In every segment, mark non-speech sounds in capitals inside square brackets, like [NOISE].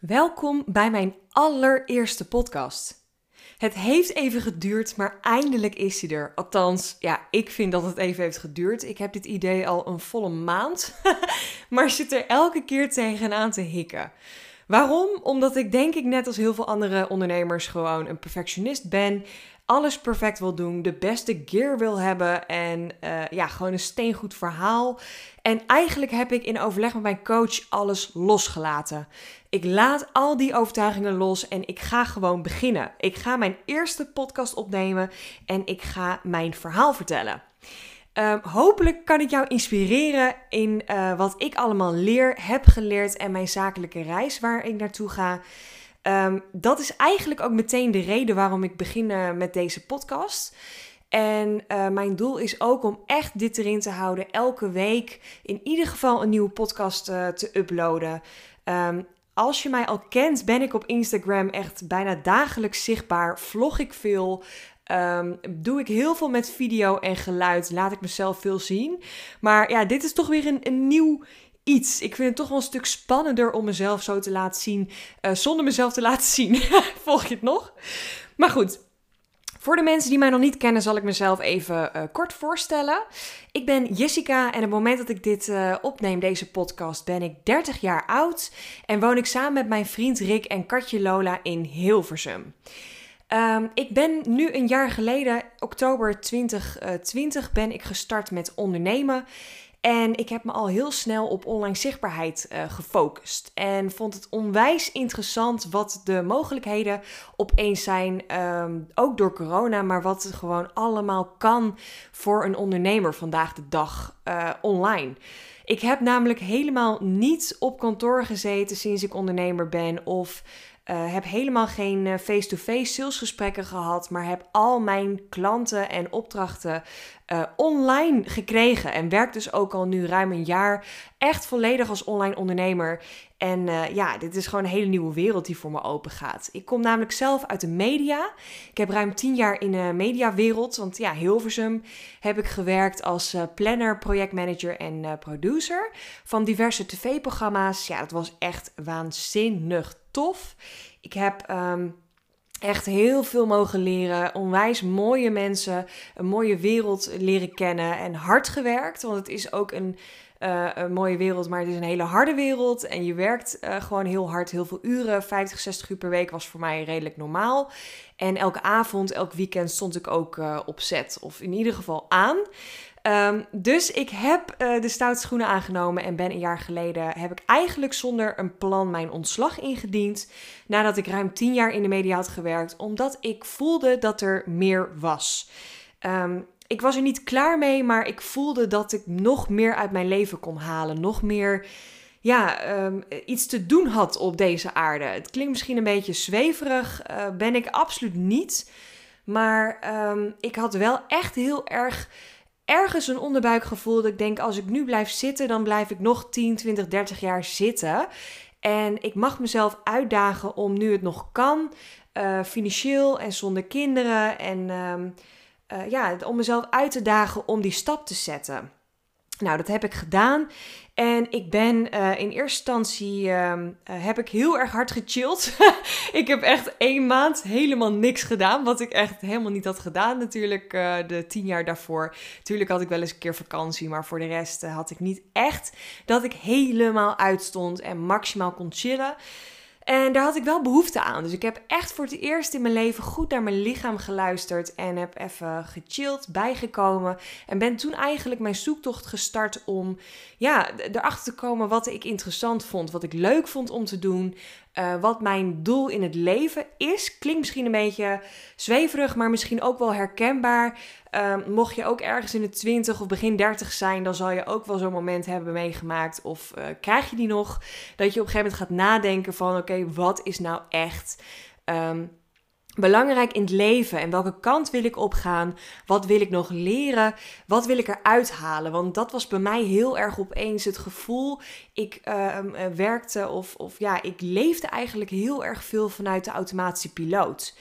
Welkom bij mijn allereerste podcast. Het heeft even geduurd, maar eindelijk is hij er. Althans, ja, ik vind dat het even heeft geduurd. Ik heb dit idee al een volle maand, [LAUGHS] maar zit er elke keer tegenaan te hikken. Waarom? Omdat ik denk ik net als heel veel andere ondernemers gewoon een perfectionist ben alles perfect wil doen, de beste gear wil hebben en uh, ja, gewoon een steengoed verhaal. En eigenlijk heb ik in overleg met mijn coach alles losgelaten. Ik laat al die overtuigingen los en ik ga gewoon beginnen. Ik ga mijn eerste podcast opnemen en ik ga mijn verhaal vertellen. Um, hopelijk kan ik jou inspireren in uh, wat ik allemaal leer, heb geleerd en mijn zakelijke reis waar ik naartoe ga. Um, dat is eigenlijk ook meteen de reden waarom ik begin uh, met deze podcast. En uh, mijn doel is ook om echt dit erin te houden. Elke week in ieder geval een nieuwe podcast uh, te uploaden. Um, als je mij al kent, ben ik op Instagram echt bijna dagelijks zichtbaar. Vlog ik veel. Um, doe ik heel veel met video en geluid. Laat ik mezelf veel zien. Maar ja, dit is toch weer een, een nieuw iets. Ik vind het toch wel een stuk spannender om mezelf zo te laten zien. Uh, zonder mezelf te [LAUGHS] laten zien. Volg je het nog? Maar goed. Voor de mensen die mij nog niet kennen, zal ik mezelf even uh, kort voorstellen. Ik ben Jessica en op het moment dat ik dit uh, opneem, deze podcast, ben ik 30 jaar oud en woon ik samen met mijn vriend Rick en katje Lola in Hilversum. Um, ik ben nu een jaar geleden, oktober 2020, ben ik gestart met ondernemen. En ik heb me al heel snel op online zichtbaarheid uh, gefocust. En vond het onwijs interessant wat de mogelijkheden opeens zijn. Um, ook door corona, maar wat het gewoon allemaal kan voor een ondernemer vandaag de dag uh, online. Ik heb namelijk helemaal niet op kantoor gezeten sinds ik ondernemer ben. Of uh, heb helemaal geen face-to-face -face salesgesprekken gehad, maar heb al mijn klanten en opdrachten uh, online gekregen. En werk dus ook al nu ruim een jaar echt volledig als online ondernemer. En ja, dit is gewoon een hele nieuwe wereld die voor me open gaat. Ik kom namelijk zelf uit de media. Ik heb ruim tien jaar in de mediawereld. Want ja, Hilversum heb ik gewerkt als planner, projectmanager en producer van diverse tv-programma's. Ja, dat was echt waanzinnig tof. Ik heb um, echt heel veel mogen leren. Onwijs mooie mensen, een mooie wereld leren kennen en hard gewerkt. Want het is ook een, een mooie wereld, maar het is een hele harde wereld. En je werkt uh, gewoon heel hard, heel veel uren. 50, 60 uur per week was voor mij redelijk normaal. En elke avond, elk weekend stond ik ook uh, op set. Of in ieder geval aan. Um, dus ik heb uh, de stoute schoenen aangenomen en ben een jaar geleden heb ik eigenlijk zonder een plan mijn ontslag ingediend. Nadat ik ruim tien jaar in de media had gewerkt, omdat ik voelde dat er meer was. Um, ik was er niet klaar mee, maar ik voelde dat ik nog meer uit mijn leven kon halen. Nog meer ja, um, iets te doen had op deze aarde. Het klinkt misschien een beetje zweverig, uh, ben ik absoluut niet. Maar ik had wel echt heel erg ergens een onderbuikgevoel dat ik denk: als ik nu blijf zitten, dan blijf ik nog 10, 20, 30 jaar zitten. En ik mag mezelf uitdagen om nu het nog kan, uh, financieel en zonder kinderen. En uh, uh, ja, om mezelf uit te dagen om die stap te zetten. Nou, dat heb ik gedaan. En ik ben uh, in eerste instantie uh, uh, heb ik heel erg hard gechilled. [LAUGHS] ik heb echt één maand helemaal niks gedaan. Wat ik echt helemaal niet had gedaan natuurlijk uh, de tien jaar daarvoor. Tuurlijk had ik wel eens een keer vakantie. Maar voor de rest had ik niet echt dat ik helemaal uitstond en maximaal kon chillen. En daar had ik wel behoefte aan. Dus ik heb echt voor het eerst in mijn leven goed naar mijn lichaam geluisterd. En heb even gechilled, bijgekomen. En ben toen eigenlijk mijn zoektocht gestart om ja, erachter te komen wat ik interessant vond. Wat ik leuk vond om te doen. Uh, wat mijn doel in het leven is. Klinkt misschien een beetje zweverig, maar misschien ook wel herkenbaar. Uh, mocht je ook ergens in de 20 of begin 30 zijn, dan zal je ook wel zo'n moment hebben meegemaakt. Of uh, krijg je die nog? Dat je op een gegeven moment gaat nadenken van oké, wat is nou echt um, belangrijk in het leven en welke kant wil ik opgaan? Wat wil ik nog leren? Wat wil ik eruit halen? Want dat was bij mij heel erg opeens het gevoel. Ik uh, werkte of, of ja, ik leefde eigenlijk heel erg veel vanuit de automatische piloot.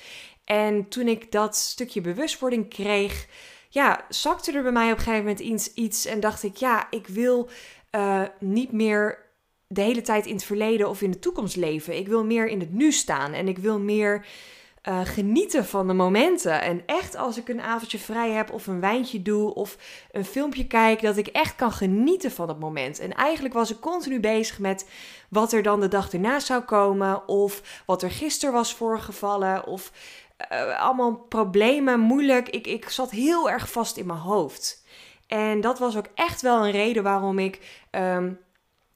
En toen ik dat stukje bewustwording kreeg, ja, zakte er bij mij op een gegeven moment iets, iets en dacht ik, ja, ik wil uh, niet meer de hele tijd in het verleden of in de toekomst leven. Ik wil meer in het nu staan en ik wil meer uh, genieten van de momenten. En echt als ik een avondje vrij heb of een wijntje doe of een filmpje kijk, dat ik echt kan genieten van het moment. En eigenlijk was ik continu bezig met wat er dan de dag erna zou komen of wat er gisteren was voorgevallen of uh, allemaal problemen, moeilijk. Ik, ik zat heel erg vast in mijn hoofd. En dat was ook echt wel een reden waarom ik um,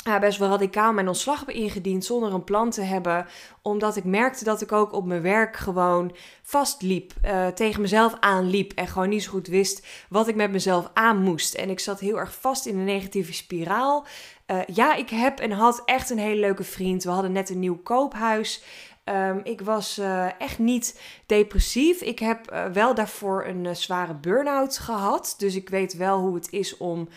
ja, best wel radicaal mijn ontslag heb ingediend zonder een plan te hebben. Omdat ik merkte dat ik ook op mijn werk gewoon vastliep. Uh, tegen mezelf aanliep. En gewoon niet zo goed wist wat ik met mezelf aan moest. En ik zat heel erg vast in een negatieve spiraal. Uh, ja, ik heb en had echt een hele leuke vriend. We hadden net een nieuw koophuis. Um, ik was uh, echt niet depressief. Ik heb wel daarvoor een zware burn-out gehad. Dus ik weet wel hoe het is om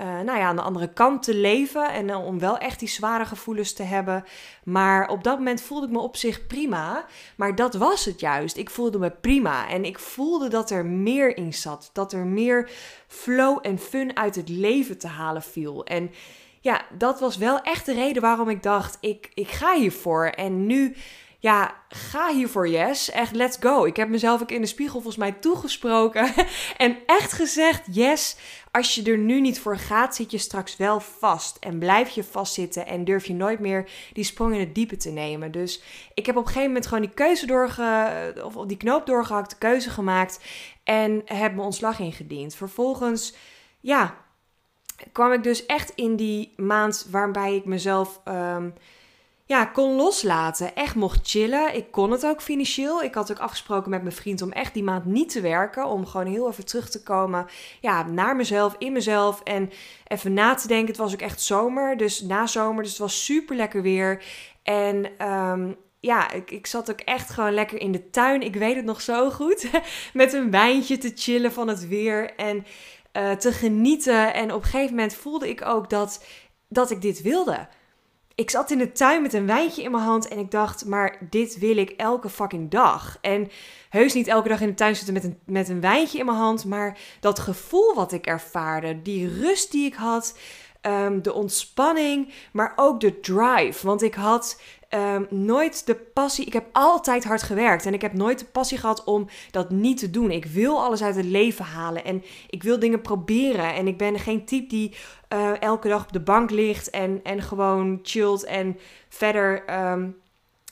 uh, nou ja, aan de andere kant te leven en uh, om wel echt die zware gevoelens te hebben. Maar op dat moment voelde ik me op zich prima. Maar dat was het juist. Ik voelde me prima en ik voelde dat er meer in zat. Dat er meer flow en fun uit het leven te halen viel. En ja, dat was wel echt de reden waarom ik dacht: ik, ik ga hiervoor. En nu ja, ga hiervoor, yes. Echt, let's go. Ik heb mezelf ook in de spiegel volgens mij toegesproken. [LAUGHS] en echt gezegd, yes, als je er nu niet voor gaat, zit je straks wel vast. En blijf je vastzitten en durf je nooit meer die sprong in het diepe te nemen. Dus ik heb op een gegeven moment gewoon die keuze doorge... of die knoop doorgehakt, de keuze gemaakt. En heb mijn ontslag ingediend. Vervolgens, ja, kwam ik dus echt in die maand waarbij ik mezelf... Um, ja, kon loslaten. Echt mocht chillen. Ik kon het ook financieel. Ik had ook afgesproken met mijn vriend om echt die maand niet te werken. Om gewoon heel even terug te komen ja, naar mezelf, in mezelf. En even na te denken. Het was ook echt zomer. Dus na zomer. Dus het was super lekker weer. En um, ja, ik, ik zat ook echt gewoon lekker in de tuin. Ik weet het nog zo goed. [LAUGHS] met een wijntje te chillen van het weer. En uh, te genieten. En op een gegeven moment voelde ik ook dat, dat ik dit wilde ik zat in de tuin met een wijntje in mijn hand en ik dacht, maar dit wil ik elke fucking dag. En heus niet elke dag in de tuin zitten met een, met een wijntje in mijn hand, maar dat gevoel wat ik ervaarde, die rust die ik had, um, de ontspanning, maar ook de drive. Want ik had um, nooit de passie. Ik heb altijd hard gewerkt en ik heb nooit de passie gehad om dat niet te doen. Ik wil alles uit het leven halen en ik wil dingen proberen. En ik ben geen type die uh, elke dag op de bank ligt en, en gewoon chillt en verder. Um,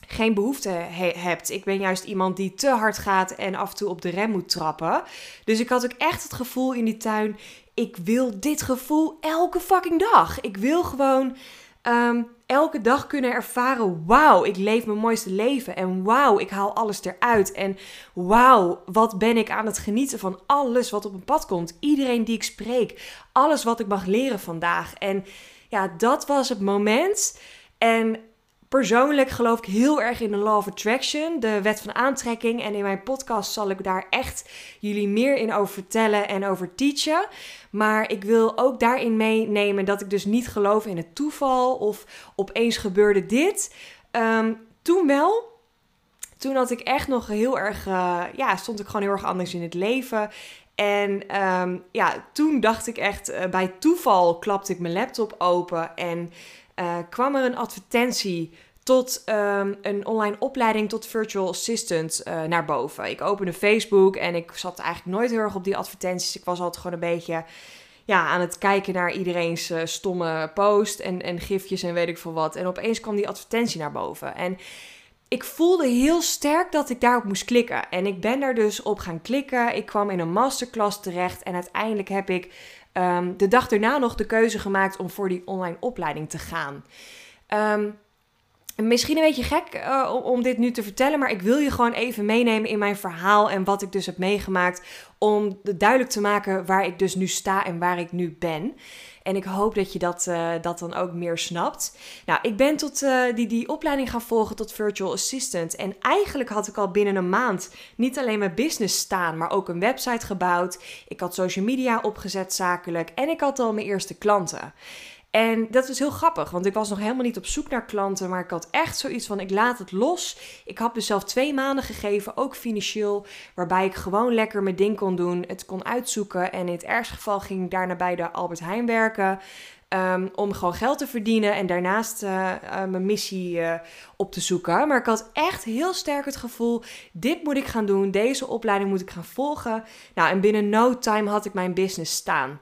geen behoefte he hebt. Ik ben juist iemand die te hard gaat en af en toe op de rem moet trappen. Dus ik had ook echt het gevoel in die tuin: ik wil dit gevoel elke fucking dag. Ik wil gewoon um, elke dag kunnen ervaren: wauw, ik leef mijn mooiste leven. En wauw, ik haal alles eruit. En wauw, wat ben ik aan het genieten van alles wat op mijn pad komt. Iedereen die ik spreek. Alles wat ik mag leren vandaag. En ja, dat was het moment. En Persoonlijk geloof ik heel erg in de Law of Attraction, de wet van aantrekking. En in mijn podcast zal ik daar echt jullie meer in over vertellen en over teachen. Maar ik wil ook daarin meenemen dat ik dus niet geloof in het toeval of opeens gebeurde dit. Um, toen wel. Toen had ik echt nog heel erg, uh, ja, stond ik gewoon heel erg anders in het leven. En um, ja, toen dacht ik echt, uh, bij toeval klapte ik mijn laptop open en uh, kwam er een advertentie tot um, een online opleiding tot virtual assistant uh, naar boven. Ik opende Facebook en ik zat eigenlijk nooit heel erg op die advertenties. Ik was altijd gewoon een beetje ja, aan het kijken naar iedereen's uh, stomme post en, en gifjes en weet ik veel wat. En opeens kwam die advertentie naar boven. En ik voelde heel sterk dat ik daarop moest klikken. En ik ben daar dus op gaan klikken. Ik kwam in een masterclass terecht en uiteindelijk heb ik um, de dag daarna nog de keuze gemaakt om voor die online opleiding te gaan. Um, Misschien een beetje gek uh, om dit nu te vertellen, maar ik wil je gewoon even meenemen in mijn verhaal en wat ik dus heb meegemaakt. Om duidelijk te maken waar ik dus nu sta en waar ik nu ben. En ik hoop dat je dat, uh, dat dan ook meer snapt. Nou, ik ben tot uh, die, die opleiding gaan volgen tot virtual assistant. En eigenlijk had ik al binnen een maand niet alleen mijn business staan, maar ook een website gebouwd. Ik had social media opgezet zakelijk en ik had al mijn eerste klanten. En dat was heel grappig, want ik was nog helemaal niet op zoek naar klanten, maar ik had echt zoiets van: ik laat het los. Ik had mezelf twee maanden gegeven, ook financieel, waarbij ik gewoon lekker mijn ding kon doen, het kon uitzoeken. En in het ergste geval ging ik daarna bij de Albert Heijn werken. Ehm, om gewoon geld te verdienen en daarnaast uh, mijn missie uh, op te zoeken. Maar ik had echt heel sterk het gevoel: dit moet ik gaan doen, deze opleiding moet ik gaan volgen. Nou, en binnen no time had ik mijn business staan.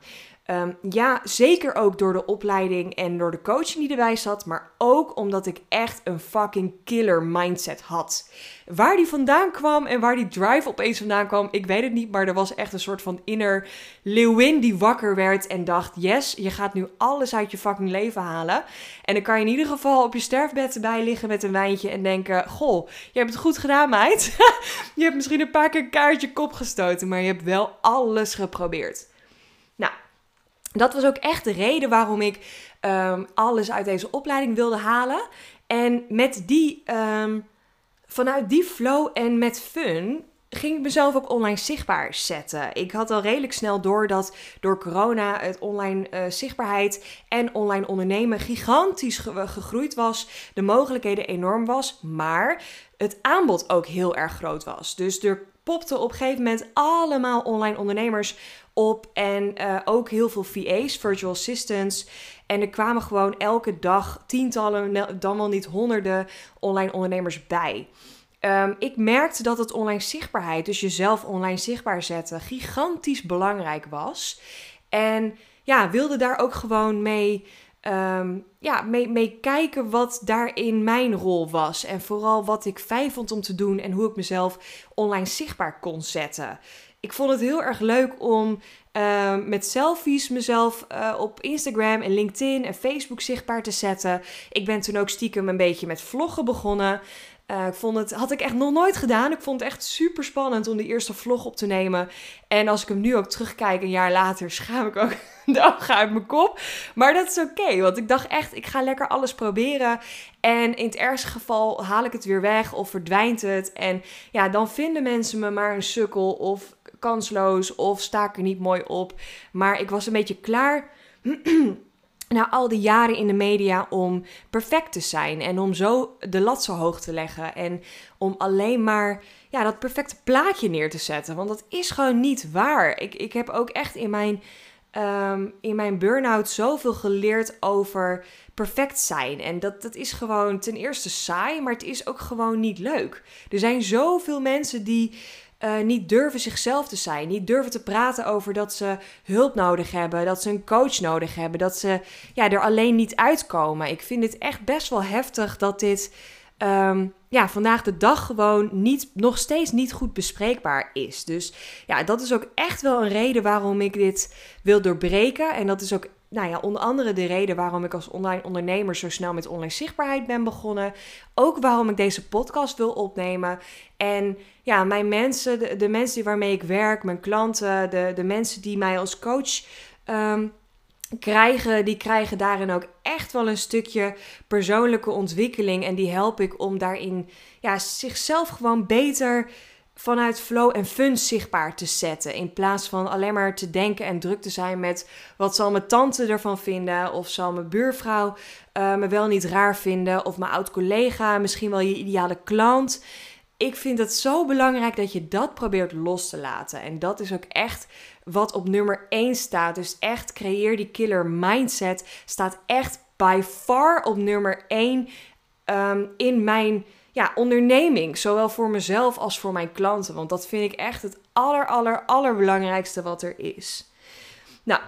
Um, ja, zeker ook door de opleiding en door de coaching die erbij zat, maar ook omdat ik echt een fucking killer mindset had. Waar die vandaan kwam en waar die drive opeens vandaan kwam, ik weet het niet, maar er was echt een soort van inner leeuwin die wakker werd en dacht: yes, je gaat nu alles uit je fucking leven halen. En dan kan je in ieder geval op je sterfbed erbij liggen met een wijntje en denken: goh, je hebt het goed gedaan, meid. [LAUGHS] je hebt misschien een paar keer een kaartje kop gestoten, maar je hebt wel alles geprobeerd. Dat was ook echt de reden waarom ik um, alles uit deze opleiding wilde halen. En met die, um, vanuit die flow en met fun ging ik mezelf ook online zichtbaar zetten. Ik had al redelijk snel door dat door corona het online uh, zichtbaarheid en online ondernemen gigantisch ge gegroeid was. De mogelijkheden enorm was, maar het aanbod ook heel erg groot was. Dus er popte op een gegeven moment allemaal online ondernemers op. En uh, ook heel veel VA's, virtual assistants. En er kwamen gewoon elke dag tientallen, dan wel niet honderden online ondernemers bij. Um, ik merkte dat het online zichtbaarheid, dus jezelf online zichtbaar zetten, gigantisch belangrijk was. En ja, wilde daar ook gewoon mee, um, ja, mee, mee kijken wat daarin mijn rol was. En vooral wat ik fijn vond om te doen en hoe ik mezelf online zichtbaar kon zetten ik vond het heel erg leuk om uh, met selfies mezelf uh, op Instagram en LinkedIn en Facebook zichtbaar te zetten. Ik ben toen ook stiekem een beetje met vloggen begonnen. Uh, ik vond het, had ik echt nog nooit gedaan. Ik vond het echt super spannend om de eerste vlog op te nemen. En als ik hem nu ook terugkijk, een jaar later, schaam ik ook de ogen uit mijn kop. Maar dat is oké, want ik dacht echt, ik ga lekker alles proberen. En in het ergste geval haal ik het weer weg of verdwijnt het. En ja, dan vinden mensen me maar een sukkel of kansloos of sta ik er niet mooi op. Maar ik was een beetje klaar. [CLEARS THROAT] na al die jaren in de media om perfect te zijn en om zo de lat zo hoog te leggen en om alleen maar ja, dat perfecte plaatje neer te zetten. Want dat is gewoon niet waar. Ik, ik heb ook echt in mijn, um, in mijn burn-out zoveel geleerd over perfect zijn. En dat, dat is gewoon ten eerste saai, maar het is ook gewoon niet leuk. Er zijn zoveel mensen die uh, niet durven zichzelf te zijn. Niet durven te praten over dat ze hulp nodig hebben. Dat ze een coach nodig hebben. Dat ze ja, er alleen niet uitkomen. Ik vind het echt best wel heftig dat dit um, ja, vandaag de dag gewoon niet, nog steeds niet goed bespreekbaar is. Dus ja, dat is ook echt wel een reden waarom ik dit wil doorbreken. En dat is ook nou ja, onder andere de reden waarom ik als online ondernemer zo snel met online zichtbaarheid ben begonnen. Ook waarom ik deze podcast wil opnemen. En ja, mijn mensen, de, mensen waarmee ik werk, mijn klanten, de, de mensen die mij als coach um, krijgen, die krijgen daarin ook echt wel een stukje persoonlijke ontwikkeling. En die help ik om daarin ja, zichzelf gewoon beter vanuit flow en fun zichtbaar te zetten. In plaats van alleen maar te denken en druk te zijn met wat zal mijn tante ervan vinden. Of zal mijn buurvrouw uh, me wel niet raar vinden. Of mijn oud collega, misschien wel je ideale klant. Ik vind het zo belangrijk dat je dat probeert los te laten. En dat is ook echt wat op nummer 1 staat. Dus echt creëer die killer mindset. Staat echt by far op nummer 1 um, ehm, in mijn ja, onderneming. Zowel voor mezelf als voor mijn klanten. Want dat vind ik echt het aller, aller, allerbelangrijkste wat er is. Nou,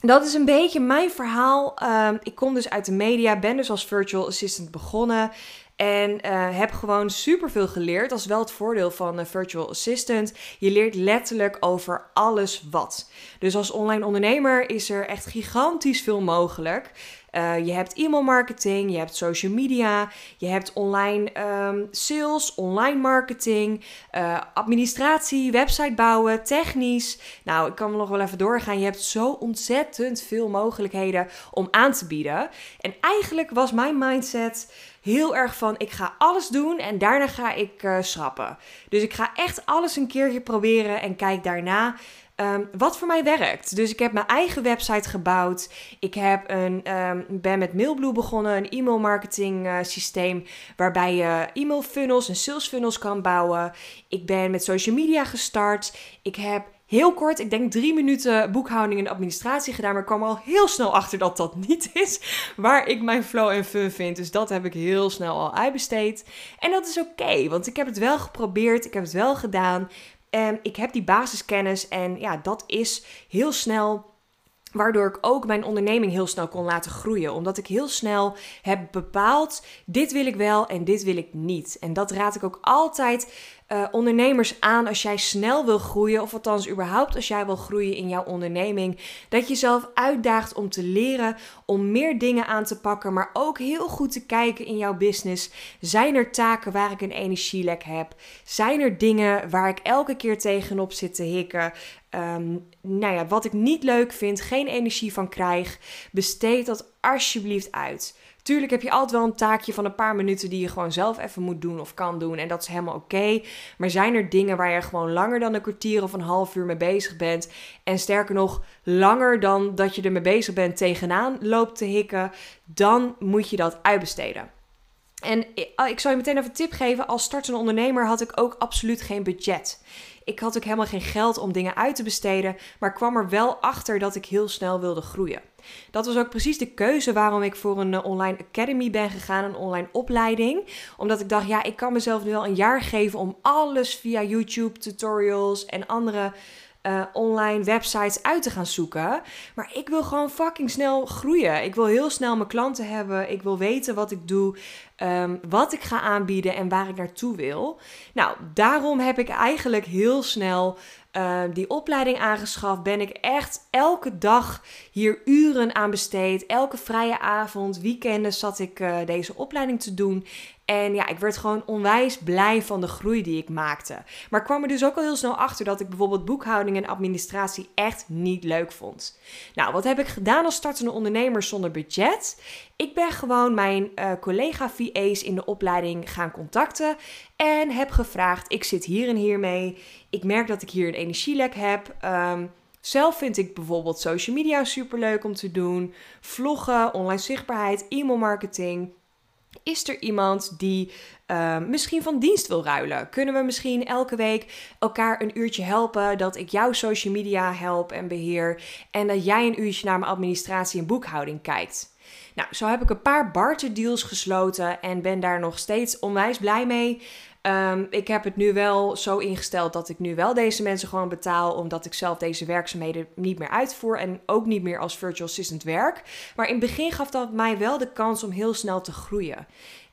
dat is een beetje mijn verhaal. Uh, ik kom dus uit de media, ben dus als virtual assistant begonnen. En uh, heb gewoon superveel geleerd. Dat is wel het voordeel van een virtual assistant. Je leert letterlijk over alles wat. Dus als online ondernemer is er echt gigantisch veel mogelijk. Uh, je hebt e-mail marketing, je hebt social media, je hebt online um, sales, online marketing, uh, administratie, website bouwen, technisch. Nou, ik kan nog wel even doorgaan. Je hebt zo ontzettend veel mogelijkheden om aan te bieden. En eigenlijk was mijn mindset heel erg van ik ga alles doen en daarna ga ik uh, schrappen. Dus ik ga echt alles een keertje proberen en kijk daarna um, wat voor mij werkt. Dus ik heb mijn eigen website gebouwd. Ik heb een, um, ben met Mailblue begonnen, een e-mail marketing uh, systeem waarbij je e-mail funnels en sales funnels kan bouwen. Ik ben met social media gestart. Ik heb heel kort, ik denk drie minuten boekhouding en administratie gedaan. Maar ik kwam al heel snel achter dat dat niet is waar ik mijn flow en fun vind. Dus dat heb ik heel snel al uitbesteed. En dat is oké, want ik heb het wel geprobeerd. Ik heb het wel gedaan. En ik heb die basiskennis. En ja, dat is heel snel Waardoor ik ook mijn onderneming heel snel kon laten groeien. Omdat ik heel snel heb bepaald: dit wil ik wel en dit wil ik niet. En dat raad ik ook altijd uh, ondernemers aan als jij snel wil groeien, of althans überhaupt als jij wil groeien in jouw onderneming, dat je jezelf uitdaagt om te leren, om meer dingen aan te pakken, maar ook heel goed te kijken in jouw business. Zijn er taken waar ik een energielek heb? Zijn er dingen waar ik elke keer tegenop zit te hikken? Um, nou ja, wat ik niet leuk vind, geen energie van krijg, besteed dat alsjeblieft uit. Tuurlijk heb je altijd wel een taakje van een paar minuten die je gewoon zelf even moet doen of kan doen. En dat is helemaal oké. Maar zijn er dingen waar je gewoon langer dan een kwartier of een half uur mee bezig bent? En sterker nog, langer dan dat je ermee bezig bent tegenaan loopt te hikken, dan moet je dat uitbesteden. En ik zal je meteen even een tip geven. Als startende ondernemer had ik ook absoluut geen budget. Ik had ook helemaal geen geld om dingen uit te besteden, maar kwam er wel achter dat ik heel snel wilde groeien. Dat was ook precies de keuze waarom ik voor een eh, online academy ben gegaan, een online opleiding. Omdat ik dacht, ja, ik kan mezelf nu wel een jaar geven om alles via YouTube tutorials en andere uh, online websites uit te gaan zoeken. Maar ik wil gewoon fucking snel groeien. Ik wil heel snel mijn klanten hebben. Ik wil weten wat ik doe, um, wat ik ga aanbieden en waar ik naartoe wil. Nou, daarom heb ik eigenlijk heel snel uh, die opleiding aangeschaft. Ben ik echt elke dag hier uren aan besteed. Elke vrije avond, weekenden zat ik uh, deze opleiding te doen. En ja, ik werd gewoon onwijs blij van de groei die ik maakte. Maar kwam er dus ook al heel snel achter dat ik bijvoorbeeld boekhouding en administratie echt niet leuk vond. Nou, wat heb ik gedaan als startende ondernemer zonder budget? Ik ben gewoon mijn uh, collega VA's in de opleiding gaan contacten en heb gevraagd: ik zit hier en hier mee. Ik merk dat ik hier een energielek heb. Um, zelf vind ik bijvoorbeeld social media super leuk om te doen, vloggen, online zichtbaarheid, e-mail marketing. Is er iemand die uh, misschien van dienst wil ruilen? Kunnen we misschien elke week elkaar een uurtje helpen? Dat ik jouw social media help en beheer. En dat jij een uurtje naar mijn administratie en boekhouding kijkt. Nou, zo heb ik een paar barter deals gesloten en ben daar nog steeds onwijs blij mee. Um, ik heb het nu wel zo ingesteld dat ik nu wel deze mensen gewoon betaal, omdat ik zelf deze werkzaamheden niet meer uitvoer en ook niet meer als virtual assistant werk. Maar in het begin gaf dat mij wel de kans om heel snel te groeien.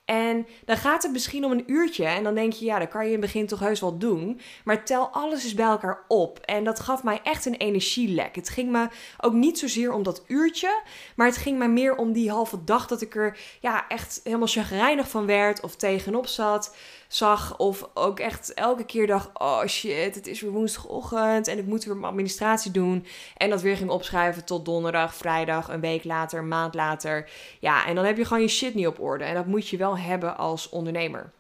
En dan gaat het misschien om een uurtje. En dan denk je, ja, dat kan je in het begin toch heus wel doen. Maar tel alles eens bij elkaar op. En dat gaf mij echt een energielek. Het ging me ook niet zozeer om dat uurtje. Maar het ging me meer om die halve dag dat ik er ja, echt helemaal chagrijnig van werd. Of tegenop zat zag. Of ook echt elke keer dacht: oh shit, het is weer woensdagochtend en ik moet weer mijn administratie doen. En dat weer ging opschrijven tot donderdag, vrijdag, een week later, een maand later. Ja, en dan heb je gewoon je shit niet op orde. En dat moet je wel hebben als ondernemer.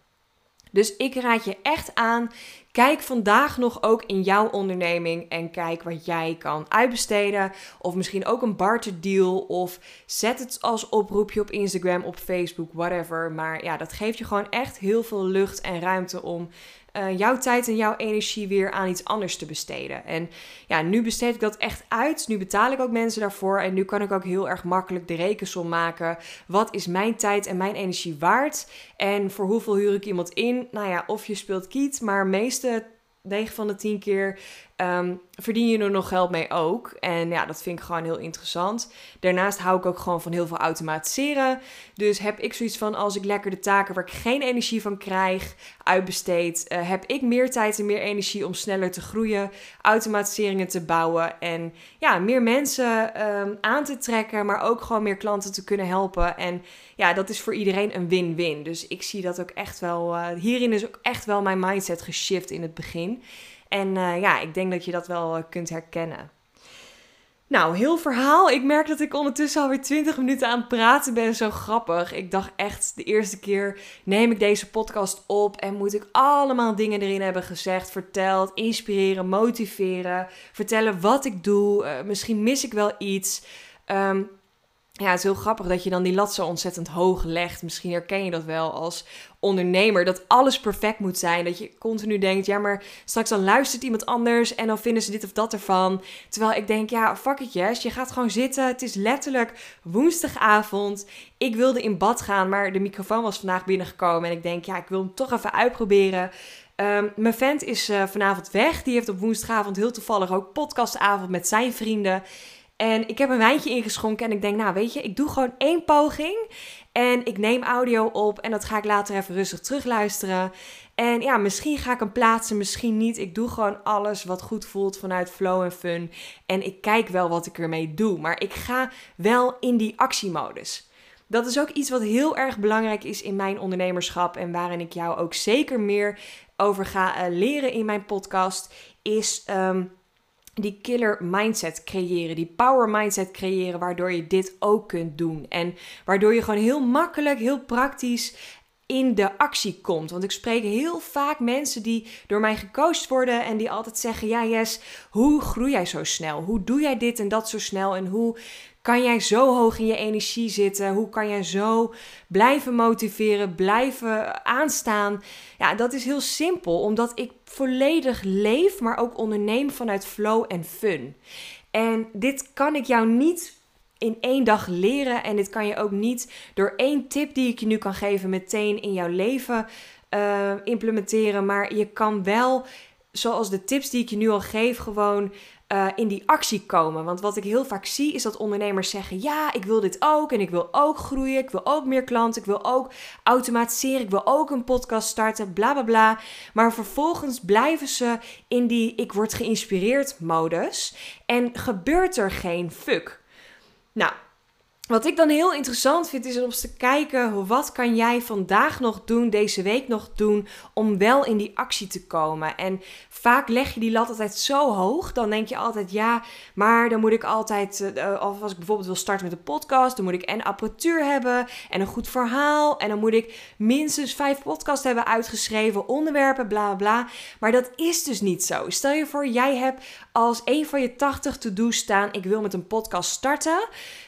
Dus ik raad je echt aan. Kijk vandaag nog ook in jouw onderneming en kijk wat jij kan uitbesteden. Of misschien ook een barter deal. Of zet het als oproepje op Instagram, op Facebook, whatever. Maar ja, dat geeft je gewoon echt heel veel lucht en ruimte om uh, jouw tijd en jouw energie weer aan iets anders te besteden. En ja, nu besteed ik dat echt uit. Nu betaal ik ook mensen daarvoor. En nu kan ik ook heel erg makkelijk de rekensom maken. Wat is mijn tijd en mijn energie waard? En voor hoeveel huur ik iemand in? Nou ja, of je speelt kiet, maar meeste 9 van de 10 keer um, verdien je er nog geld mee ook. En ja, dat vind ik gewoon heel interessant. Daarnaast hou ik ook gewoon van heel veel automatiseren. Dus heb ik zoiets van als ik lekker de taken waar ik geen energie van krijg uitbesteed, uh, heb ik meer tijd en meer energie om sneller te groeien, automatiseringen te bouwen en ja, meer mensen um, aan te trekken, maar ook gewoon meer klanten te kunnen helpen. En ja, dat is voor iedereen een win-win. Dus ik zie dat ook echt wel. Uh, hierin is ook echt wel mijn mindset geshift in het begin. En uh, ja, ik denk dat je dat wel uh, kunt herkennen. Nou, heel verhaal. Ik merk dat ik ondertussen alweer 20 minuten aan het praten ben. Zo grappig. Ik dacht echt de eerste keer neem ik deze podcast op en moet ik allemaal dingen erin hebben gezegd, verteld, inspireren, motiveren, vertellen wat ik doe. Uh, misschien mis ik wel iets. Um, ja, het is heel grappig dat je dan die lat zo ontzettend hoog legt. Misschien herken je dat wel als ondernemer. Dat alles perfect moet zijn. Dat je continu denkt, ja, maar straks dan luistert iemand anders en dan vinden ze dit of dat ervan. Terwijl ik denk, ja, fuck it yes. Je gaat gewoon zitten. Het is letterlijk woensdagavond. Ik wilde in bad gaan, maar de microfoon was vandaag binnengekomen. En ik denk, ja, ik wil hem toch even uitproberen. Um, mijn vent is uh, vanavond weg. Die heeft op woensdagavond heel toevallig ook podcastavond met zijn vrienden. En ik heb een wijntje ingeschonken en ik denk, nou weet je, ik doe gewoon één poging. En ik neem audio op en dat ga ik later even rustig terugluisteren. En ja, misschien ga ik hem plaatsen, misschien niet. Ik doe gewoon alles wat goed voelt vanuit flow en fun. En ik kijk wel wat ik ermee doe. Maar ik ga wel in die actiemodus. Dat is ook iets wat heel erg belangrijk is in mijn ondernemerschap. En waarin ik jou ook zeker meer over ga uh, leren in mijn podcast. Is um, die killer mindset creëren, die power mindset creëren, waardoor je dit ook kunt doen. En waardoor je gewoon heel makkelijk, heel praktisch in de actie komt. Want ik spreek heel vaak mensen die door mij gecoacht worden en die altijd zeggen: Ja, Yes, hoe groei jij zo snel? Hoe doe jij dit en dat zo snel? En hoe kan jij zo hoog in je energie zitten? Hoe kan jij zo blijven motiveren, blijven aanstaan? Ja, dat is heel simpel, omdat ik volledig leef, maar ook onderneem vanuit flow en fun. En dit kan ik jou niet in één dag leren. En dit kan je ook niet door één tip die ik je nu kan geven meteen in jouw leven uh, implementeren. Maar je kan wel, zoals de tips die ik je nu al geef, gewoon uh, in die actie komen. Want wat ik heel vaak zie is dat ondernemers zeggen: Ja, ik wil dit ook en ik wil ook groeien. Ik wil ook meer klanten. Ik wil ook automatiseren. Ik wil ook een podcast starten. Bla bla bla. Maar vervolgens blijven ze in die ik word geïnspireerd modus. En gebeurt er geen fuck. Nou, wat ik dan heel interessant vind is om eens te kijken wat kan jij vandaag nog doen, deze week nog doen om wel in die actie te komen. En vaak leg je die lat altijd zo hoog, dan denk je altijd ja, maar dan moet ik altijd, uh, of als ik bijvoorbeeld wil starten met een podcast, dan moet ik en apparatuur hebben en een goed verhaal en dan moet ik minstens vijf podcasts hebben uitgeschreven, onderwerpen, bla bla. Maar dat is dus niet zo. Stel je voor, jij hebt als een van je 80 to-do's staan, ik wil met een podcast starten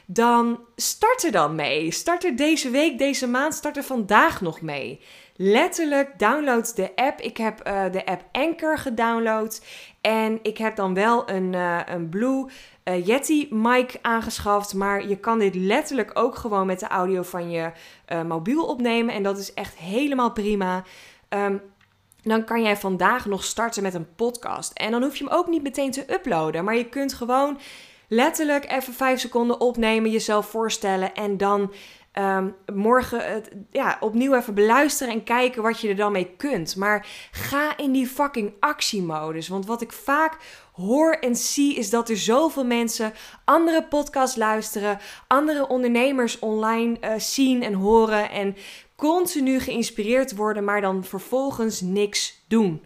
dan start er dan mee. Start er deze week, deze maand, start er vandaag nog mee. Letterlijk download de app. Ik heb uh, de app Anchor gedownload. En ik heb dan wel een, uh, een Blue uh, Yeti mic aangeschaft. Maar je kan dit letterlijk ook gewoon met de audio van je mobiel opnemen. En dat is echt helemaal prima. Um, dan kan jij vandaag nog starten met een podcast. En dan hoef je hem ook niet meteen te uploaden. Maar je kunt gewoon letterlijk even vijf seconden opnemen, jezelf voorstellen en dan um, morgen het, ja, opnieuw even beluisteren en kijken wat je er dan mee kunt. Maar ga in die fucking actiemodus. Want wat ik vaak hoor en zie is dat er zoveel mensen andere podcasts luisteren, andere ondernemers online uh, zien en horen en continu geïnspireerd worden, maar dan vervolgens niks doen.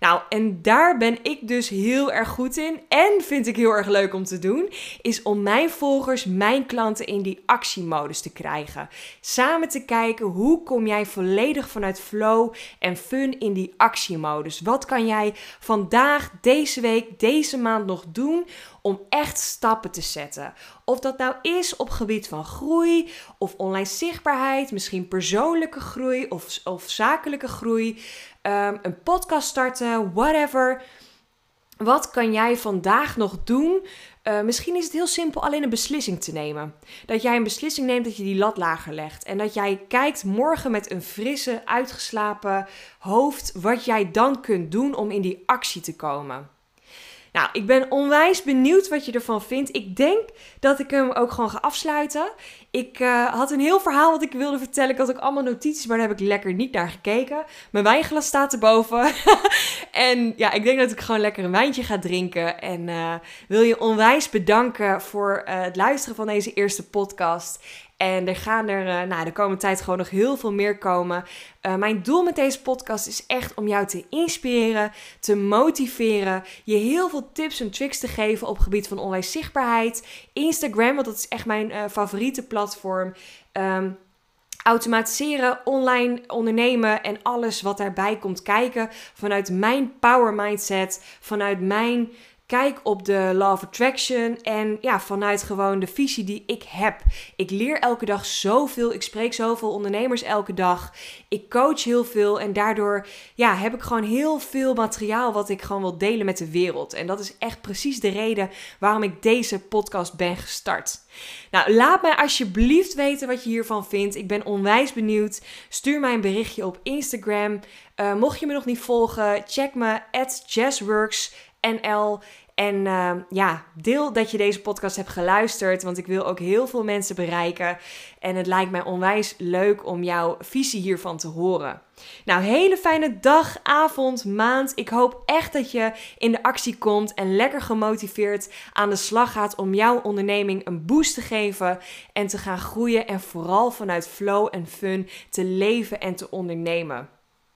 Nou, en daar ben ik dus heel erg goed in en vind ik heel erg leuk om te doen, is om mijn volgers, mijn klanten in die actiemodus te krijgen. Samen te kijken hoe kom jij volledig vanuit flow en fun in die actiemodus. Wat kan jij vandaag, deze week, deze maand nog doen om echt stappen te zetten. Of dat nou is op gebied van groei of online zichtbaarheid, misschien persoonlijke groei of, of zakelijke groei. Ehm, een podcast starten, whatever. Wat kan jij vandaag nog doen? Uh, misschien is het heel simpel alleen een beslissing te nemen. Dat jij een beslissing neemt dat je die lat lager legt. En dat jij kijkt morgen met een frisse, uitgeslapen hoofd wat jij dan kunt doen om in die actie te komen. Nou, ik ben onwijs benieuwd wat je ervan vindt. Ik denk dat ik hem ook gewoon ga afsluiten. Ik uh, had een heel verhaal wat ik wilde vertellen. Ik had ook allemaal notities, maar daar heb ik lekker niet naar gekeken. Mijn wijnglas staat erboven. [LAUGHS] en ja, ik denk dat ik gewoon lekker een wijntje ga drinken. En uh, wil je onwijs bedanken voor uh, het luisteren van deze eerste podcast. En er gaan er uh, nou, de komende tijd gewoon nog heel veel meer komen. Uh, mijn doel met deze podcast is echt om jou te inspireren, te motiveren, je heel veel tips en tricks te geven op het gebied van online zichtbaarheid. Instagram, want dat is echt mijn uh, favoriete platform. Um, automatiseren, online ondernemen en alles wat daarbij komt kijken vanuit mijn power mindset, vanuit mijn kijk op de Law of Attraction en ja, vanuit gewoon de visie die ik heb. Ik leer elke dag zoveel, ik spreek zoveel ondernemers elke dag. Ik coach heel veel en daardoor ja, heb ik gewoon heel veel materiaal wat ik gewoon wil delen met de wereld. En dat is echt precies de reden waarom ik deze podcast ben gestart. Nou, laat mij alsjeblieft weten wat je hiervan vindt. Ik ben onwijs benieuwd. Stuur mij een berichtje op Instagram. Uh, mocht je me nog niet volgen, check me at jazzworksnl. En uh, ja, deel dat je deze podcast hebt geluisterd, want ik wil ook heel veel mensen bereiken. En het lijkt mij onwijs leuk om jouw visie hiervan te horen. Nou, hele fijne dag, avond, maand. Ik hoop echt dat je in de actie komt en lekker gemotiveerd aan de slag gaat om jouw onderneming een boost te geven en te gaan groeien en vooral vanuit flow en fun te leven en te ondernemen.